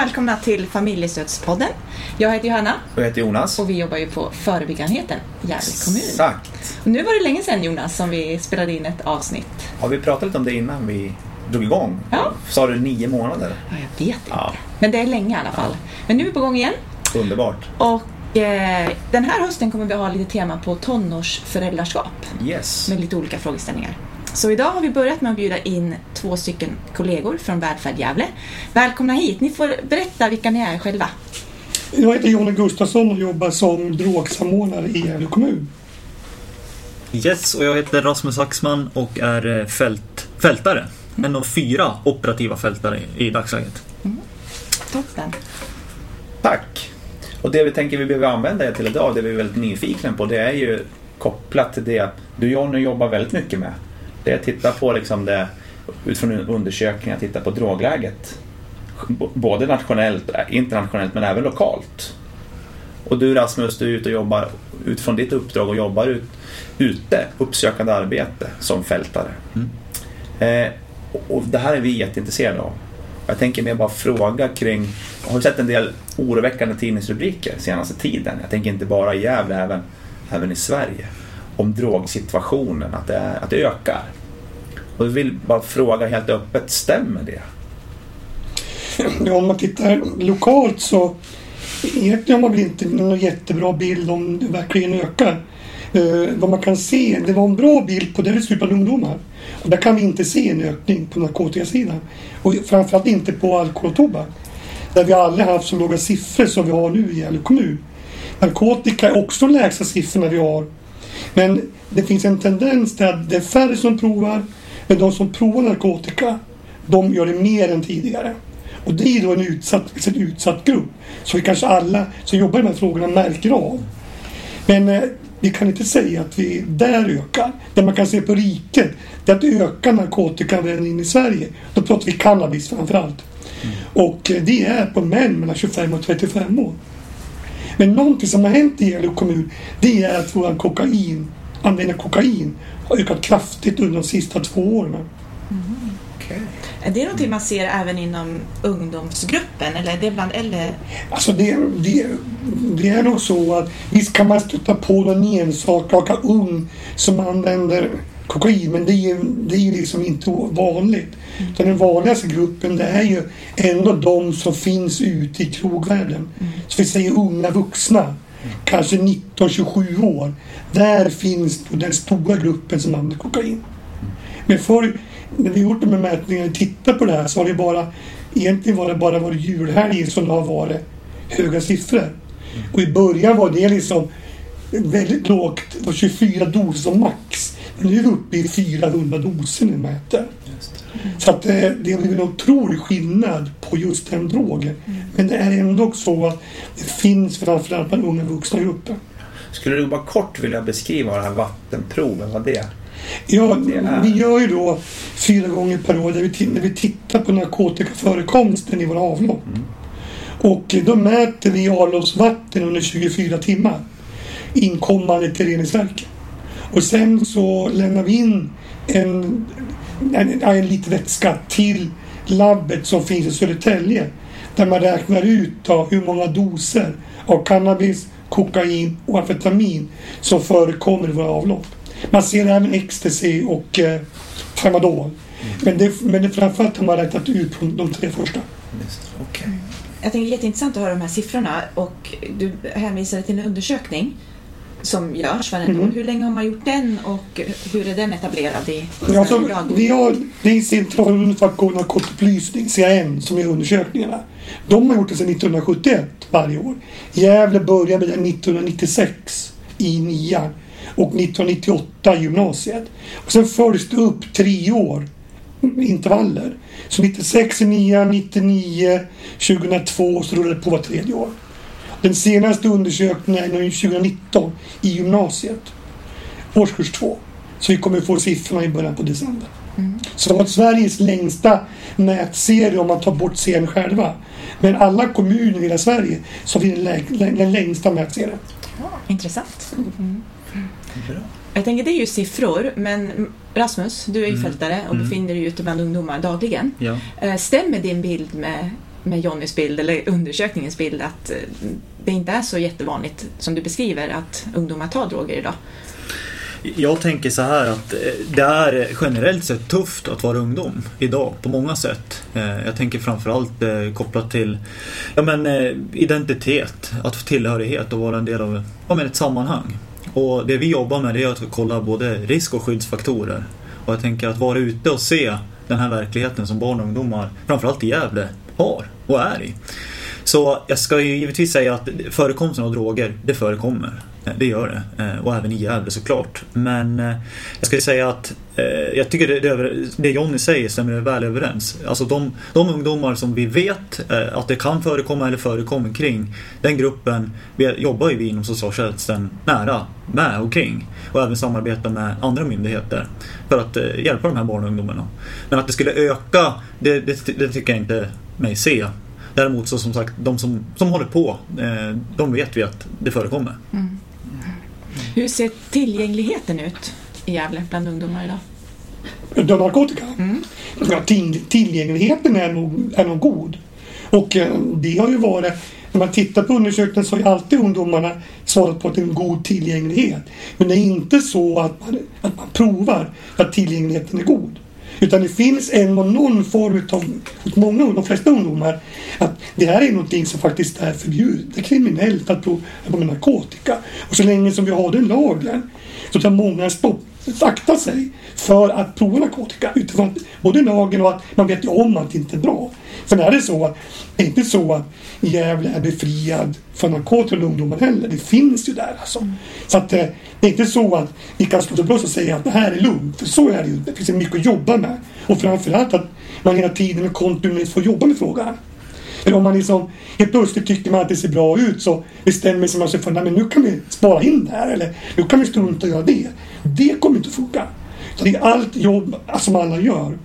välkomna till Familjestödspodden. Jag heter Johanna Jag heter Jonas. och vi jobbar ju på förebyggarenheten Gävle kommun. Exakt. Och nu var det länge sedan Jonas som vi spelade in ett avsnitt. Har vi pratat lite om det innan vi drog igång? Ja. Sa du nio månader? Ja, jag vet inte. Ja. Men det är länge i alla fall. Men nu är vi på gång igen. Underbart. Och eh, den här hösten kommer vi ha lite tema på tonårsföräldraskap Yes. med lite olika frågeställningar. Så idag har vi börjat med att bjuda in två stycken kollegor från Välfärd Gävle. Välkomna hit. Ni får berätta vilka ni är själva. Jag heter Jonny Gustafsson och jobbar som drogsamordnare i Gävle kommun. Yes, och jag heter Rasmus Axman och är eh, fält, fältare. En av fyra operativa fältare i dagsläget. Toppen. Tack. Och det vi tänker vi behöver använda er till idag, det vi är väldigt nyfikna på, det är ju kopplat till det att du Jonny jobbar väldigt mycket med. Det är att titta på liksom det utifrån undersökningar, titta på drogläget. Både nationellt, äh, internationellt men även lokalt. Och du Rasmus, du är ute och jobbar utifrån ditt uppdrag och jobbar ut, ute, uppsökande arbete som fältare. Eh, och, och det här är vi jätteintresserade av. Jag tänker mer bara fråga kring, jag har sett en del oroväckande tidningsrubriker senaste tiden. Jag tänker inte bara i Gävle, även, även i Sverige. Om drogsituationen, att det, är, att det ökar. Och vi vill bara fråga helt öppet, stämmer det? Ja, om man tittar lokalt så egentligen har man väl inte någon jättebra bild om det verkligen ökar. Eh, vad man kan se, det var en bra bild på det det ser bland ungdomar. Och där kan vi inte se en ökning på narkotikasidan. Och framförallt inte på alkohol och tobak. Där vi aldrig haft så låga siffror som vi har nu i Gävle kommun. Narkotika är också de lägsta siffrorna vi har. Men det finns en tendens till att det är färre som provar. Men de som provar narkotika, de gör det mer än tidigare. Och det är då en utsatt, en utsatt grupp. Så vi kanske alla som jobbar med de här frågorna märker av. Men eh, vi kan inte säga att vi där ökar. Det man kan se på riket, det är att öka narkotikaanvändningen i Sverige. Då pratar vi cannabis framförallt. Och eh, det är på män mellan 25 och 35 år. Men någonting som har hänt i Gävle kommun, det är att vår kokain, användning av kokain har ökat kraftigt under de sista två åren. Är det någonting man ser även inom ungdomsgruppen eller är det bland äldre? Alltså det, det, det är nog så att visst kan man stöta på någon enstaka ung som använder kokain men det är, det är liksom inte vanligt. Utan den vanligaste gruppen det är ju ändå de som finns ute i krogvärlden. Så vi säger unga vuxna, kanske 19-27 år. Där finns den stora gruppen som använder kokain. Men förr, när vi gjort de här mätningarna och tittat på det här så har det bara egentligen var det bara varit julhelgen som det har varit höga siffror. Och i början var det liksom väldigt lågt, det var 24 doser som max. Nu är vi uppe i 400 doser vi mäter. Så att det, det har blivit en otrolig skillnad på just den drogen. Men det är ändå så att det finns framförallt bland unga vuxna grupper. Skulle du bara kort vilja beskriva det här vattenproven, vad det är? Ja, Det är- vi gör ju då fyra gånger per år där vi, när vi tittar på narkotikaförekomsten i våra avlopp. Och eh, då mäter vi avloppsvatten under 24 timmar inkommande till reningsverket. Och sen så lämnar vi in en, en, en liten vätska till labbet som finns i Södertälje. Där man räknar ut då hur många doser av cannabis, kokain och amfetamin som förekommer i våra avlopp. Man ser även ecstasy och eh, tramadol. Men, det, men det framförallt har man räknat ut från de tre första. Okej. Jag tänker jätteintressant att höra de här siffrorna och du hänvisade till en undersökning som görs varje Mhm. år. Hur länge har man gjort den och hur är den etablerad i Ja, så Sverige idag? vi har, är Centralen för narkotikaupplysning, CAN, som gör undersökningarna. De har gjort det sedan 1971 varje år. Gävle började med det 1996 i nian och 1998 i gymnasiet. Och sen följs det upp tre år intervaller. Så 96 i nian, 99, 2002 och så rullar det på var tredje år. Den senaste undersökningen är nu 2019 i gymnasiet. Årskurs 2. Så vi kommer få siffrorna i början på december. Så det var Sveriges längsta mätserie om man tar bort serien själva. Men alla kommuner i hela Sverige så har vi den, lä- lä- den längsta mätserien. Intressant. Bra. Jag tänker det är ju siffror men Rasmus, du är ju Mm. fältare och Mm. befinner dig ute bland ungdomar dagligen. Ja. Eh, Stämmer din bild med med Johnnys bild, eller undersökningens bild, att eh, det inte är så jättevanligt som du beskriver att ungdomar tar droger idag? Jag tänker så här att eh, det är generellt sett tufft att vara ungdom idag på många sätt. Eh, jag tänker framförallt kopplat till ja, men, identitet, att få tillhörighet och vara en del av ja, men ett sammanhang. Och det vi jobbar med det är att kolla både risk och skyddsfaktorer. Och jag tänker att vara ute och se den här verkligheten som barn och ungdomar, framförallt i Gävle, har och är i. Så jag ska ju givetvis säga att förekomsten av droger, det förekommer. Det gör det. Eh, och även i Gävle såklart. Men eh, jag ska säga att eh, jag tycker det, det, det Jonny säger stämmer väl överens. Alltså de, de ungdomar som vi vet att det kan förekomma eller förekommer kring den gruppen vi jobbar ju vi inom socialtjänsten nära med och kring. Och även samarbetar med andra myndigheter för att hjälpa de här barn och ungdomarna. Men att det skulle öka, det, det, det tycker jag inte mig se. Däremot så som sagt, de som, som håller på, de vet vi att det förekommer. Mm. Hur ser tillgängligheten ut i Gävle bland ungdomar idag? Av narkotika? Mm. Ja, tillgängligheten är nog, är nog god. Och eh, det har ju varit, när man tittar på undersökningen så har ju alltid ungdomarna svarat på att det är en god tillgänglighet. Men det är inte så att man, att man provar att tillgängligheten är god. Utan det finns ändå någon form av, hos många, de flesta ungdomar, att det här är någonting som faktiskt är förbjudet. Det är kriminellt att prova narkotika. Och så länge som vi har den lagen så tar många stopp akta sig för att prova narkotika utifrån både lagen och att man vet ju om att det inte är bra. Sen är det så att det är inte så att Gävle är befriad från narkotika och ungdomar heller. Det finns ju där alltså. Så att eh, det är inte så att vi kan slå oss och säga att det här är lugnt. För så är det ju. Det finns mycket att jobba med. Och framförallt att man hela tiden och kontinuerligt får jobba med frågan. Eller om man liksom helt plötsligt tycker man att det ser bra ut så bestämmer sig man sig för att nu kan vi spara in det här eller nu kan vi strunta och göra det. Det kommer inte att funka. Så det är allt jobb alltså, som alla gör.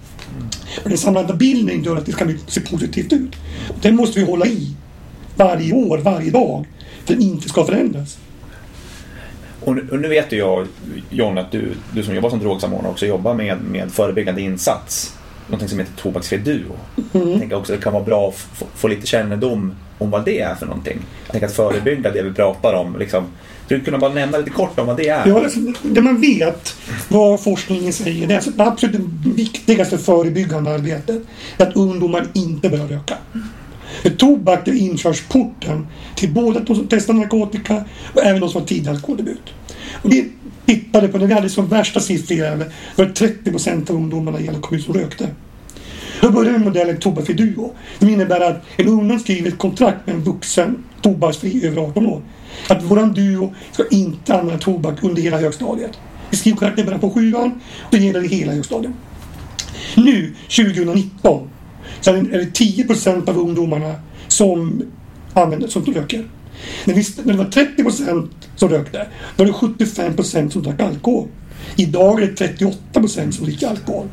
Men den samlade bilden gör att det ska se positivt ut. Den måste vi hålla i varje år, varje dag för att den inte ska förändras. Och nu, och nu vet ju jag, John, att du, du som jobbar som drogsamordnare också jobbar med, med förebyggande insats. Någonting som heter tobaksfri duo. Mm. Jag tänker också att det kan vara bra att få, få, lite kännedom om vad det är för någonting. Jag tänker att förebygga det vi pratar om. Liksom, skulle du kunna bara nämna lite kort om vad det är? Ja, alltså, det man vet, vad forskningen säger, det är alltså det absolut viktigaste förebyggande arbetet. Är att ungdomar inte börjar röka. För tobak är inkörsporten till både de som testar narkotika och även de som har tidig alkoholdebut. Och det tittade på, när vi hade som värsta siffror, var 30 procent av ungdomarna i hela kommunen som rökte. Då började vi modellen Tobaksfri Duo. Det innebär att en ungdom skriver ett kontrakt med en vuxen tobaksfri över 18 år. Att våran duo ska inte använda tobak under hela högstadiet. Vi skriver kontraktet bara på sjuan och det gäller i hela högstadiet. Nu, 2019, så är det 10 procent av ungdomarna som använder, som röker. När, vi, när det var 30 procent som rökte, då var det 75 procent som drack alkohol. Idag är det 38 procent som dricker alkohol.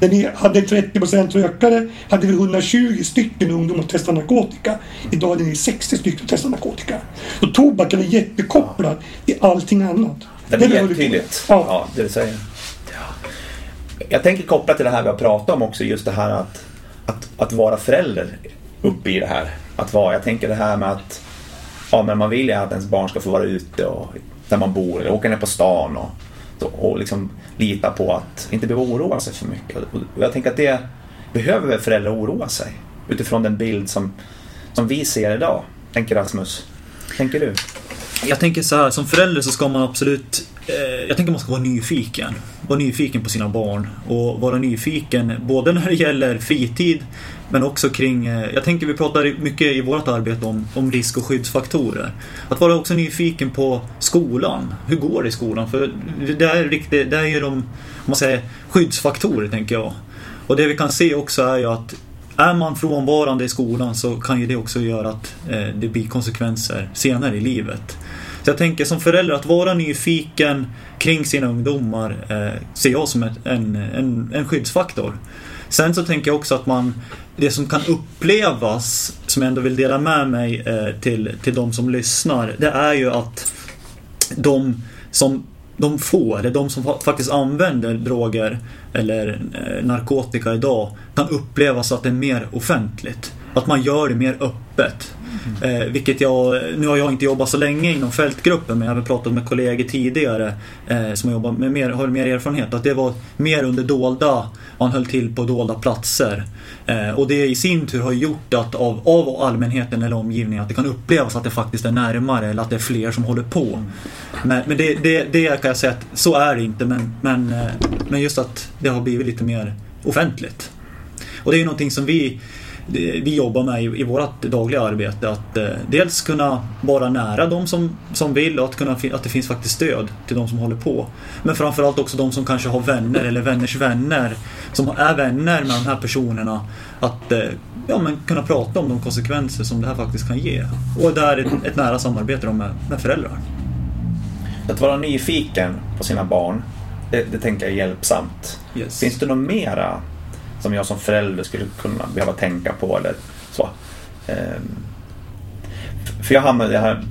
När vi hade 30 procent rökare hade vi 120 stycken ungdomar som testade narkotika. Idag är det 60 stycken som testar narkotika. Så tobaken är jättekopplad till allting annat. Det är jättetydligt, ja. ja, det du säger. Jag tänker koppla till det här vi har pratat om också, just det här att, att, att vara förälder uppe i det här. Att vara, jag tänker det här med att ja, men man vill ju att ens barn ska få vara ute och där man bor eller åka ner på stan och, och liksom lita på att inte behöva oroa sig för mycket. Och jag tänker att det behöver föräldrar oroa sig utifrån den bild som, som vi ser idag. Tänker Rasmus. Tänker du? Jag tänker så här, som förälder så ska man absolut Eh, jag tänker man ska vara nyfiken. Vara nyfiken på sina barn och vara nyfiken både när det gäller fritid men också kring, eh, jag tänker vi pratar mycket i vårt arbete om, om risk och skyddsfaktorer. Att vara också nyfiken på skolan. Hur går det i skolan? För det är, riktigt, det är ju de, man säger, skyddsfaktorer tänker jag. Och det vi kan se också är ju att är man frånvarande i skolan så kan ju det också göra att eh, det blir konsekvenser senare i livet. Så jag tänker som förälder att vara nyfiken kring sina ungdomar eh, ser jag som ett, en, en, en skyddsfaktor. Sen så tänker jag också att man det som kan upplevas, som jag ändå vill dela med mig eh, till, till de som lyssnar, det är ju att de som de får, eller de som faktiskt använder droger eller eh, narkotika idag kan uppleva så att det är mer offentligt. Att man gör det mer öppet. Eh, vilket jag, nu har jag inte jobbat så länge inom fältgruppen men jag har pratat med kollegor tidigare eh, som jobbar med mer, har mer erfarenhet. Att det var mer under dolda, man höll till på dolda platser. Eh, och det i sin tur har gjort att av, av allmänheten eller omgivningen att det kan upplevas att det faktiskt är närmare eller att det är fler som håller på. Men, men det, det, det kan jag säga att så är det inte men, men, eh, men just att det har blivit lite mer offentligt. Och det är ju någonting som vi vi jobbar med i, i vårt dagliga arbete. Att eh, dels kunna vara nära de som, som vill och att, kunna, att det finns faktiskt stöd till de som håller på. Men framförallt också de som kanske har vänner eller vänners vänner som är vänner med de här personerna. Att eh, ja, men kunna prata om de konsekvenser som det här faktiskt kan ge. Och där ett, ett nära samarbete med, med föräldrar. Att vara nyfiken på sina barn, det, det tänker jag är hjälpsamt. Yes. Finns det något mera som jag som förälder skulle kunna behöva tänka på eller så. Ehm, för jag det här,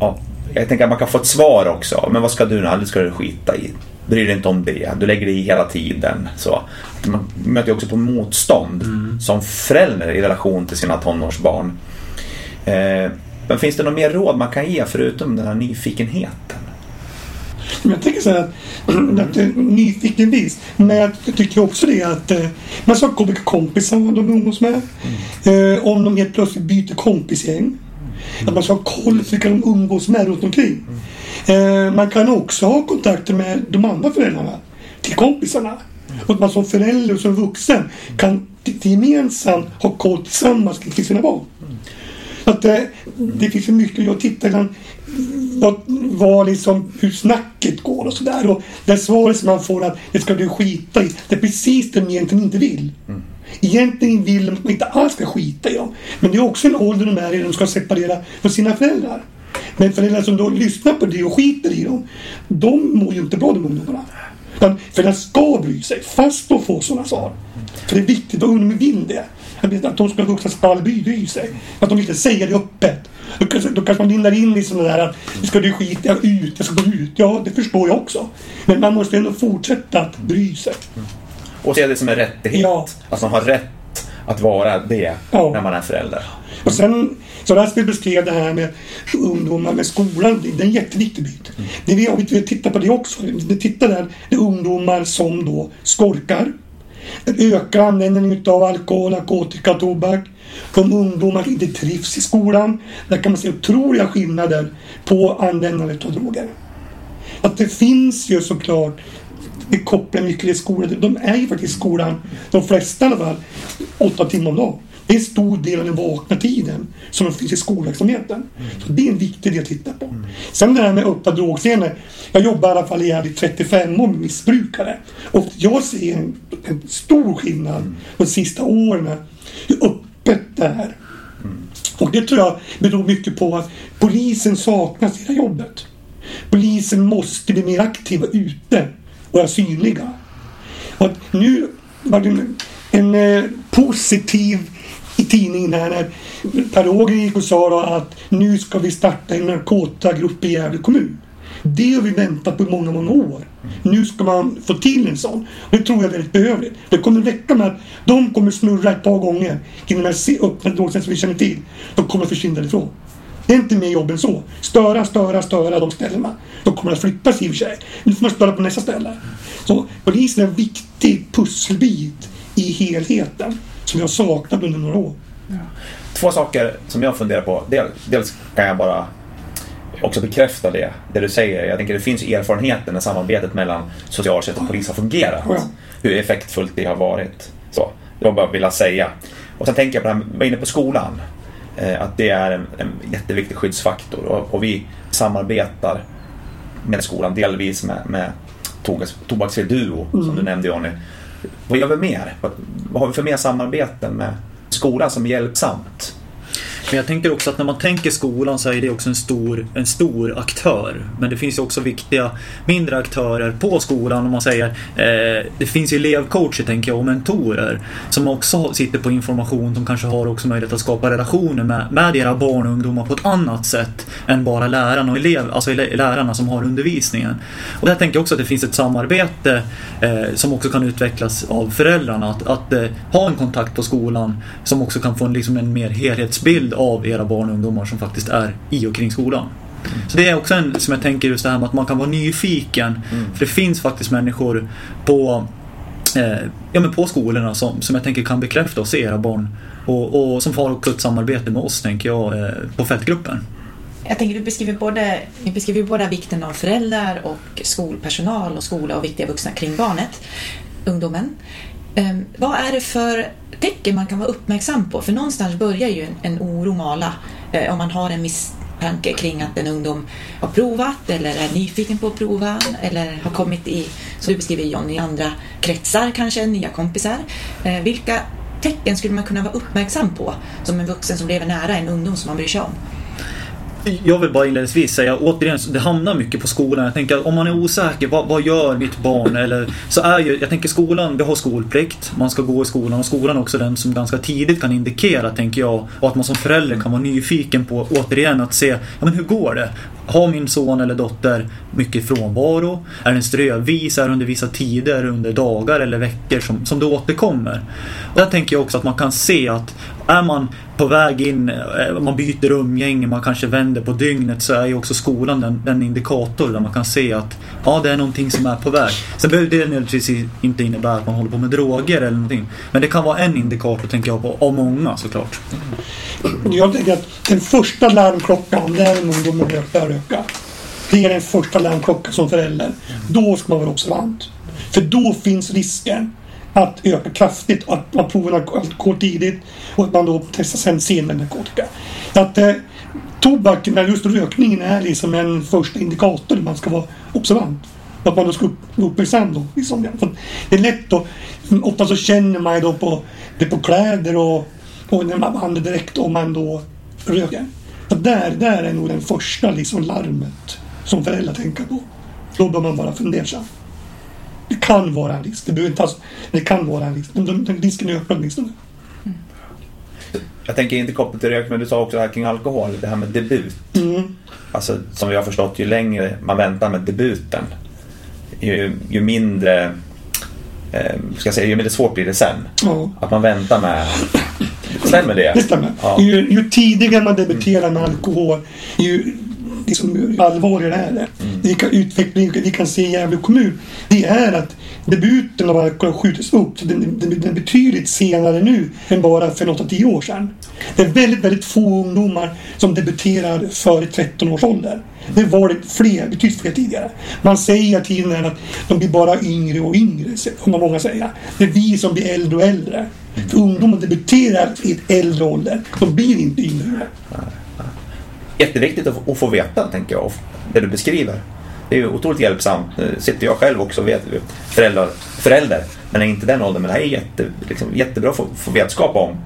ja, jag tänker att man kan få ett svar också. Men vad ska du nu? Det ska du skita i. Bryr dig inte om det. Du lägger dig i hela tiden. Så. Man möter ju också på motstånd mm. som förälder i relation till sina tonårsbarn. Ehm, men finns det något mer råd man kan ge förutom den här nyfikenheten? Men jag tänker så här att, att eh, nyfikenvis. Men jag tycker också det att eh, man ska ha vilka kompisar de umgås med. Eh, om de helt plötsligt byter kompisgäng. Att man ska ha koll på vilka de umgås med runt omkring. Eh, man kan också ha kontakter med de andra föräldrarna till kompisarna. Och att man som förälder och som vuxen kan gemensamt ha koll tillsammans kring sina barn. Att, eh, det finns ju mycket, jag tittar ibland vad, vad liksom, hur snacket går och sådär. Och det svaret som man får att det ska du skita i. Det är precis det de egentligen inte vill. Mm. Egentligen vill de att man inte alls ska skita i dem. Men det är också en ålder de är i de ska separera från sina föräldrar. Men föräldrar som då lyssnar på det och skiter i dem, de mår ju inte bra de ungdomarna. Utan föräldrar ska bry sig, fast de får sådana svar. För det är viktigt och ungdomar vill det. Att de ska vuxna ska bry sig. Att de inte säger det öppet. Då kanske, då kanske man lindar in i sådana där att nu ska du skita ut, jag ska gå ut. Ja, det förstår jag också. Men man måste ändå fortsätta att bry sig. Och se det som en rättighet. Ja. Att man har rätt att vara det ja. när man är förälder. Och sen, så Rasmus beskrev det här med ungdomar med skolan. Det är en jätteviktig bit. Mm. Det vi, vi tittar på det också. Vi tittar där, det är ungdomar som då skorkar. Ökar användningen av alkohol, narkotika, tobak. De ungdomar som inte trivs i skolan. Där kan man se otroliga skillnader på användandet av droger. Att det finns ju såklart det kopplar mycket till skolan. De är ju faktiskt i skolan, de flesta i alla fall, åtta timmar om dagen. Det är en stor del av den vakna tiden som finns i skolverksamheten. Mm. Så det är en viktig del att titta på. Mm. Sen det här med öppna drogscener. Jag jobbar i alla fall i 35 år med missbrukare. Och jag ser en, en stor skillnad mm. de sista åren. Hur öppet det är. Mm. Och det tror jag beror mycket på att polisen saknas i det jobbet. Polisen måste bli mer aktiva ute och vara synliga. Och nu var det en, eh, positiv i tidningen här när Per Åger gick och sa att nu ska vi starta en narkotikagrupp i Gävle kommun. Det har vi väntat på i många, många år. Nu ska man få till en sån. Det tror jag är väldigt behövligt. Det kommer räcka med att de kommer snurra ett par gånger innan de öppna drogsen som vi känner till. De kommer försvinna ifrån. Det är inte mer jobb än så. Störa, störa, störa de ställena. De kommer att flyttas i och för sig. Nu får man störa på nästa ställe. Så polisen är en viktig pusselbit i helheten som jag saknat under några år. Ja. Två saker som jag funderar på. Dels kan jag bara också bekräfta det, det du säger. Jag tänker det finns erfarenheter när samarbetet mellan socialtjänst och polis har fungerat. Ja. Hur effektfullt det har varit. Så, det var bara vilja säga. Och sen tänker jag på det här, var inne på skolan. Eh, att det är en, en jätteviktig skyddsfaktor och, och, vi samarbetar med skolan delvis med, med Tobaksfri Duo mm. som du nämnde Johnny. Vad gör vi mer? Vad, har vi för mer samarbeten med skolan som är hjälpsamt? Men jag tänker också att när man tänker skolan så är det också en stor, en stor aktör. Men det finns ju också viktiga mindre aktörer på skolan. Om man säger, eh, det finns ju elevcoacher tänker jag och mentorer som också sitter på information. som kanske har också möjlighet att skapa relationer med, med era barn och ungdomar på ett annat sätt än bara lärarna och elev, alltså lärarna som har undervisningen. Och där tänker jag också att det finns ett samarbete eh, som också kan utvecklas av föräldrarna. Att, att eh, ha en kontakt på skolan som också kan få en, liksom en mer helhetsbild av era barn och ungdomar som faktiskt är i och kring skolan. Så det är också en, som jag tänker just det här med att man kan vara nyfiken. Mm. För det finns faktiskt människor på, eh, ja, men på skolorna som, som jag tänker kan bekräfta och se era barn. Och, och som har också ett samarbete med oss, tänker jag, eh, på fältgruppen. Jag tänker du beskriver både, du beskriver både vikten av föräldrar och skolpersonal och skola och viktiga vuxna kring barnet, ungdomen. Um, vad är det för tecken man kan vara uppmärksam på? För någonstans börjar ju en, en oro mala uh, om man har en misstanke kring att en ungdom har provat eller är nyfiken på att prova eller har kommit i, som du beskriver John, i andra kretsar kanske, nya kompisar. Uh, vilka tecken skulle man kunna vara uppmärksam på som en vuxen som lever nära en ungdom som man bryr sig om? Jag vill bara inledningsvis säga återigen, det hamnar mycket på skolan. Jag tänker att om man är osäker, vad, vad gör mitt barn? Eller, så är ju, jag tänker skolan, vi har skolplikt. Man ska gå i skolan och skolan är också den som ganska tidigt kan indikera, tänker jag. Och att man som förälder kan vara nyfiken på, återigen, att se, ja men hur går det? Har min son eller dotter mycket frånvaro? Är den strövis? Är det under vissa tider, under dagar eller veckor som, som det återkommer? Och där tänker jag också att man kan se att är man på väg in, eh, man byter umgänge, man kanske vänder på dygnet så är ju också skolan den, den indikator där man kan se att ja, det är någonting som är på väg. Sen behöver det nödvändigtvis inte innebära att man håller på med droger eller någonting. Men det kan vara en indikator, tänker jag på, av många såklart. Jag tänker att den första larmklockan, det är en ungdom börjar röka. Det är den första larmklockan som förälder. Då ska man vara observant. För då finns risken att öka kraftigt. och Att man provar alkohol tidigt och att man då testar sen sen med narkotika. Att eh, tobaken, just rökningen, är liksom en första indikator man ska vara observant. Att man då ska upp, uppmärksam då. Liksom. det är lätt då. Ofta så känner man ju då på, det på kläder och, och när man använder direkt om man då röker. Så där, där är nog den första liksom larmet som föräldrar tänker på. Då bör man vara fundersam. Det kan vara en risk. Det, behöver inte alls, det kan vara en risk. Den, den risken ökar åtminstone. Mm. Jag tänker inte kopplat till rök, men du sa också det här kring alkohol, det här med debut. Mm. Alltså som vi har förstått, ju längre man väntar med debuten, ju, ju mindre eh, ska jag säga, ju mindre svårt blir det sen. Mm. Att man väntar med... Stämmer det? Det stämmer. Ja. Ju, ju, tidigare man debuterar med alkohol, ju liksom, allvarligare är det. Mm. Vilka utveckling vi kan se i Gävle kommun, det är att debuten av alkohol skjutits upp. Så den, den, den är betydligt senare nu än bara för 8-10 år sedan. Det är väldigt, väldigt få ungdomar som debuterar före 13 års ålder. Det var det fler, betydligt fler tidigare. Man säger tiden att de blir bara yngre och yngre, får många säga. Det är vi som blir äldre och äldre. För ungdomar debuterar i ett äldre ålder. De blir inte yngre jätteviktigt att, få veta, tänker jag, det du beskriver. Det är ju otroligt hjälpsamt. Nu sitter jag själv också och vet, föräldrar, förälder, men är inte den åldern. Men det här är jätte, liksom, jättebra att få, få vetskap om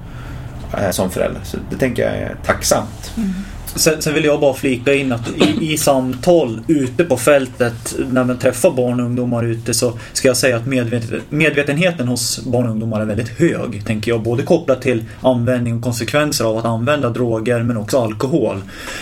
eh, som förälder. Så det tänker jag är tacksamt. Mm. Sen, sen, vill jag bara flika in att i, i, samtal ute på fältet när man träffar barn och ungdomar ute så ska jag säga att medveten, medvetenheten hos barn och ungdomar är väldigt hög. Tänker jag, både kopplat till användning och konsekvenser av att använda droger men också alkohol.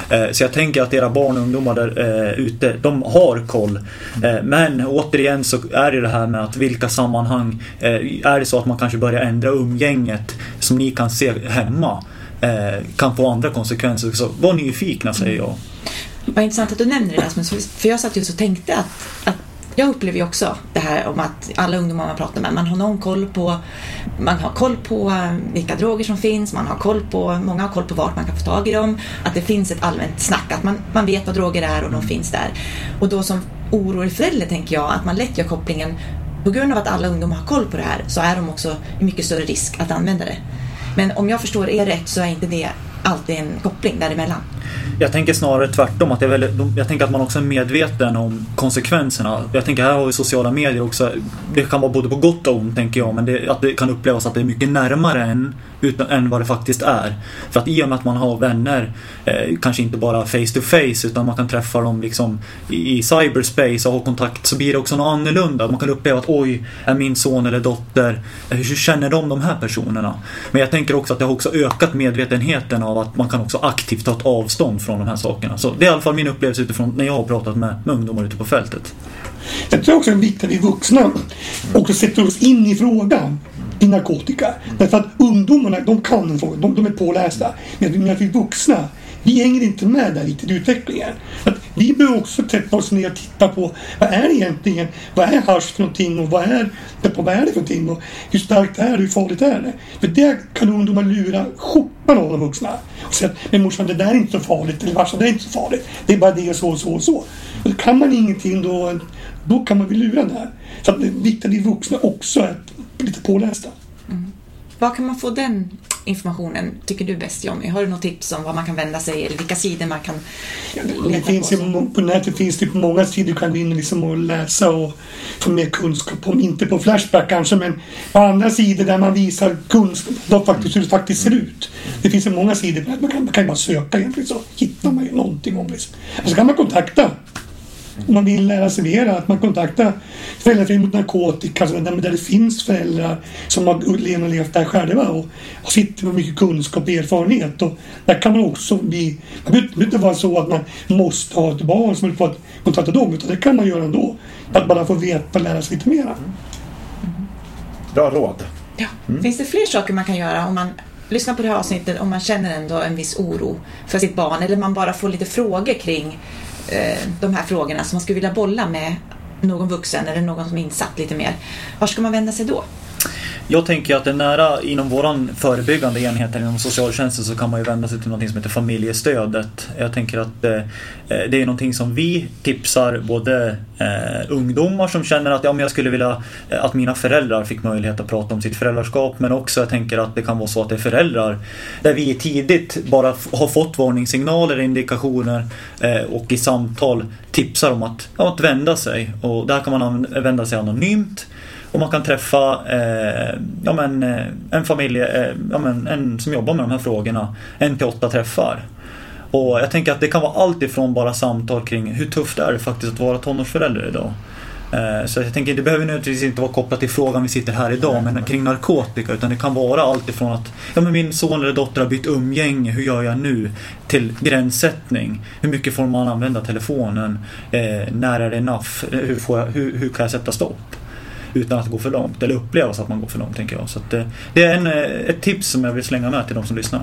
Eh, så jag tänker att era barn och ungdomar där eh, ute, de har koll. Eh, men återigen så är det det här med att vilka sammanhang, eh, är det så att man kanske börjar ändra umgänget som ni kan se hemma kan få andra konsekvenser. Så var nyfikna säger jag. Vad intressant att du nämner det Rasmus, för jag satt just och tänkte att, att jag upplever ju också det här om att alla ungdomar man pratar med, man har någon koll på, man har koll på vilka droger som finns, man har koll på, många har koll på vart man kan få tag i dem, att det finns ett allmänt snack, att man, man vet vad droger är och de finns där. Och då som orolig förälder tänker jag att man lätt gör kopplingen, på grund av att alla ungdomar har koll på det här så är de också i mycket större risk att använda det. Men om jag förstår er rätt så är inte det alltid en koppling däremellan jag tänker snarare tvärtom. Att det är väldigt, jag tänker att man också är medveten om konsekvenserna. Jag tänker här har vi sociala medier också. Det kan vara både på gott och ont tänker jag. Men det, att det kan upplevas att det är mycket närmare än, utan, än vad det faktiskt är. För att i och med att man har vänner, eh, kanske inte bara face to face utan man kan träffa dem liksom i, i cyberspace och ha kontakt så blir det också något annorlunda. Man kan uppleva att oj, är min son eller dotter, eh, hur känner de de här personerna? Men jag tänker också att det har också ökat medvetenheten av att man kan också aktivt ta ett avstånd från de här sakerna. Så det är i alla fall min upplevelse utifrån när jag har pratat med, med ungdomar ute på fältet. Jag tror också det är viktigt att vi vuxna också sätter oss in i frågan i narkotika. Därför att ungdomarna, de kan en fråga, de, de är pålästa. Men att vi vuxna, vi hänger inte med där riktigt i utvecklingen. Att vi behöver också sätta oss ner och titta på vad är det egentligen? Vad är hasch för någonting och vad är, vad är det för någonting? Och hur starkt är det? Hur farligt är det? För det kan ungdomar lura skjortan av de vuxna. Och säga att men morsan det där är inte så farligt eller varsa det är inte så farligt. Det är bara det och så och så och så. Och kan man ingenting då, då kan man bli lurad där. Så att det är viktigt att vi vuxna också är lite pålästa. Mm. Var kan man få den informationen tycker du bäst Jonny? Har du något tips om vad man kan vända sig eller vilka sidor man kan ja, det finns på? På nätet finns det på många sidor du kan gå in liksom och läsa och få mer kunskap om. Inte på Flashback kanske men på andra sidor där man visar kunskap då faktiskt, hur det faktiskt ser ut. Det finns ju många sidor man kan, man kan bara söka egentligen så hittar man ju någonting om det. Och så kan man kontakta om man vill lära sig mer, att man kontaktar Föräldraföreningen mot narkotika, alltså där, där det finns föräldrar som har levt där själva och, och sitter med mycket kunskap och erfarenhet. Och där kan man också bli... Det behöver inte vara så att man måste ha ett barn som vill få kontakta dem, utan det kan man göra ändå. Att bara få veta och lära sig lite mera. Bra råd. Ja. Mm. Finns det fler saker man kan göra om man lyssnar på det här avsnittet om man känner ändå en viss oro för sitt barn eller man bara får lite frågor kring Eh, de här frågorna som man skulle vilja bolla med någon vuxen eller någon som är insatt lite mer. Var ska man vända sig då? Jag tänker att det är nära inom våran förebyggande enhet inom socialtjänsten så kan man ju vända sig till någonting som heter familjestödet. Jag tänker att eh, eh, det är någonting som vi tipsar både eh, ungdomar som känner att ja, men jag skulle vilja eh, att mina föräldrar fick möjlighet att prata om sitt föräldraskap men också jag tänker att det kan vara så att det är föräldrar där vi tidigt bara har fått varningssignaler, indikationer eh, och i samtal tipsar om att, ja, att vända sig och där kan man vända sig anonymt och man kan träffa eh, ja, men, eh, en familj eh, ja, men, en som jobbar med de här frågorna en till åtta träffar. Och jag tänker att det kan vara allt ifrån bara samtal kring hur tufft är det faktiskt att vara tonårsförälder idag. Eh, så jag tänker det behöver nödvändigtvis inte vara kopplat till frågan vi sitter här idag men kring narkotika utan det kan vara allt ifrån att ja, men min son eller dotter har bytt umgänge, hur gör jag nu? Till gränssättning. Hur mycket får man använda telefonen? Eh, när är det enough? Hur, får jag, hur, hur kan jag sätta stopp? Utan att gå för långt eller uppleva så att man går för långt tänker jag. Så det, det, är en, eh, ett tips som jag vill slänga med till de som lyssnar.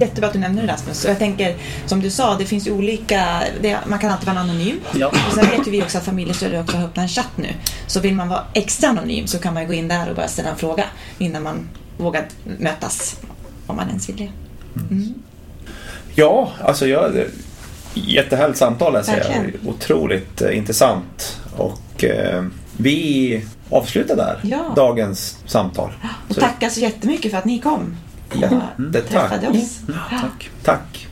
Jättebra att du nämner det Rasmus. Och jag tänker, som du sa, det finns ju olika... Det, man kan alltid vara anonym. Ja. Och sen vet ju vi också att familjestödet också har öppnat en chatt nu. Så vill man vara extra anonym så kan man gå in där och bara ställa en fråga innan man vågar mötas. Om man ens vill det. Mm. Ja, alltså jag... Jättehärligt samtal jag säger. Otroligt eh, intressant. Och eh, vi avslutar där ja. dagens samtal. Och tackar så jättemycket för att ni kom. Ja, mm. träffade oss. Mm. tack. tack.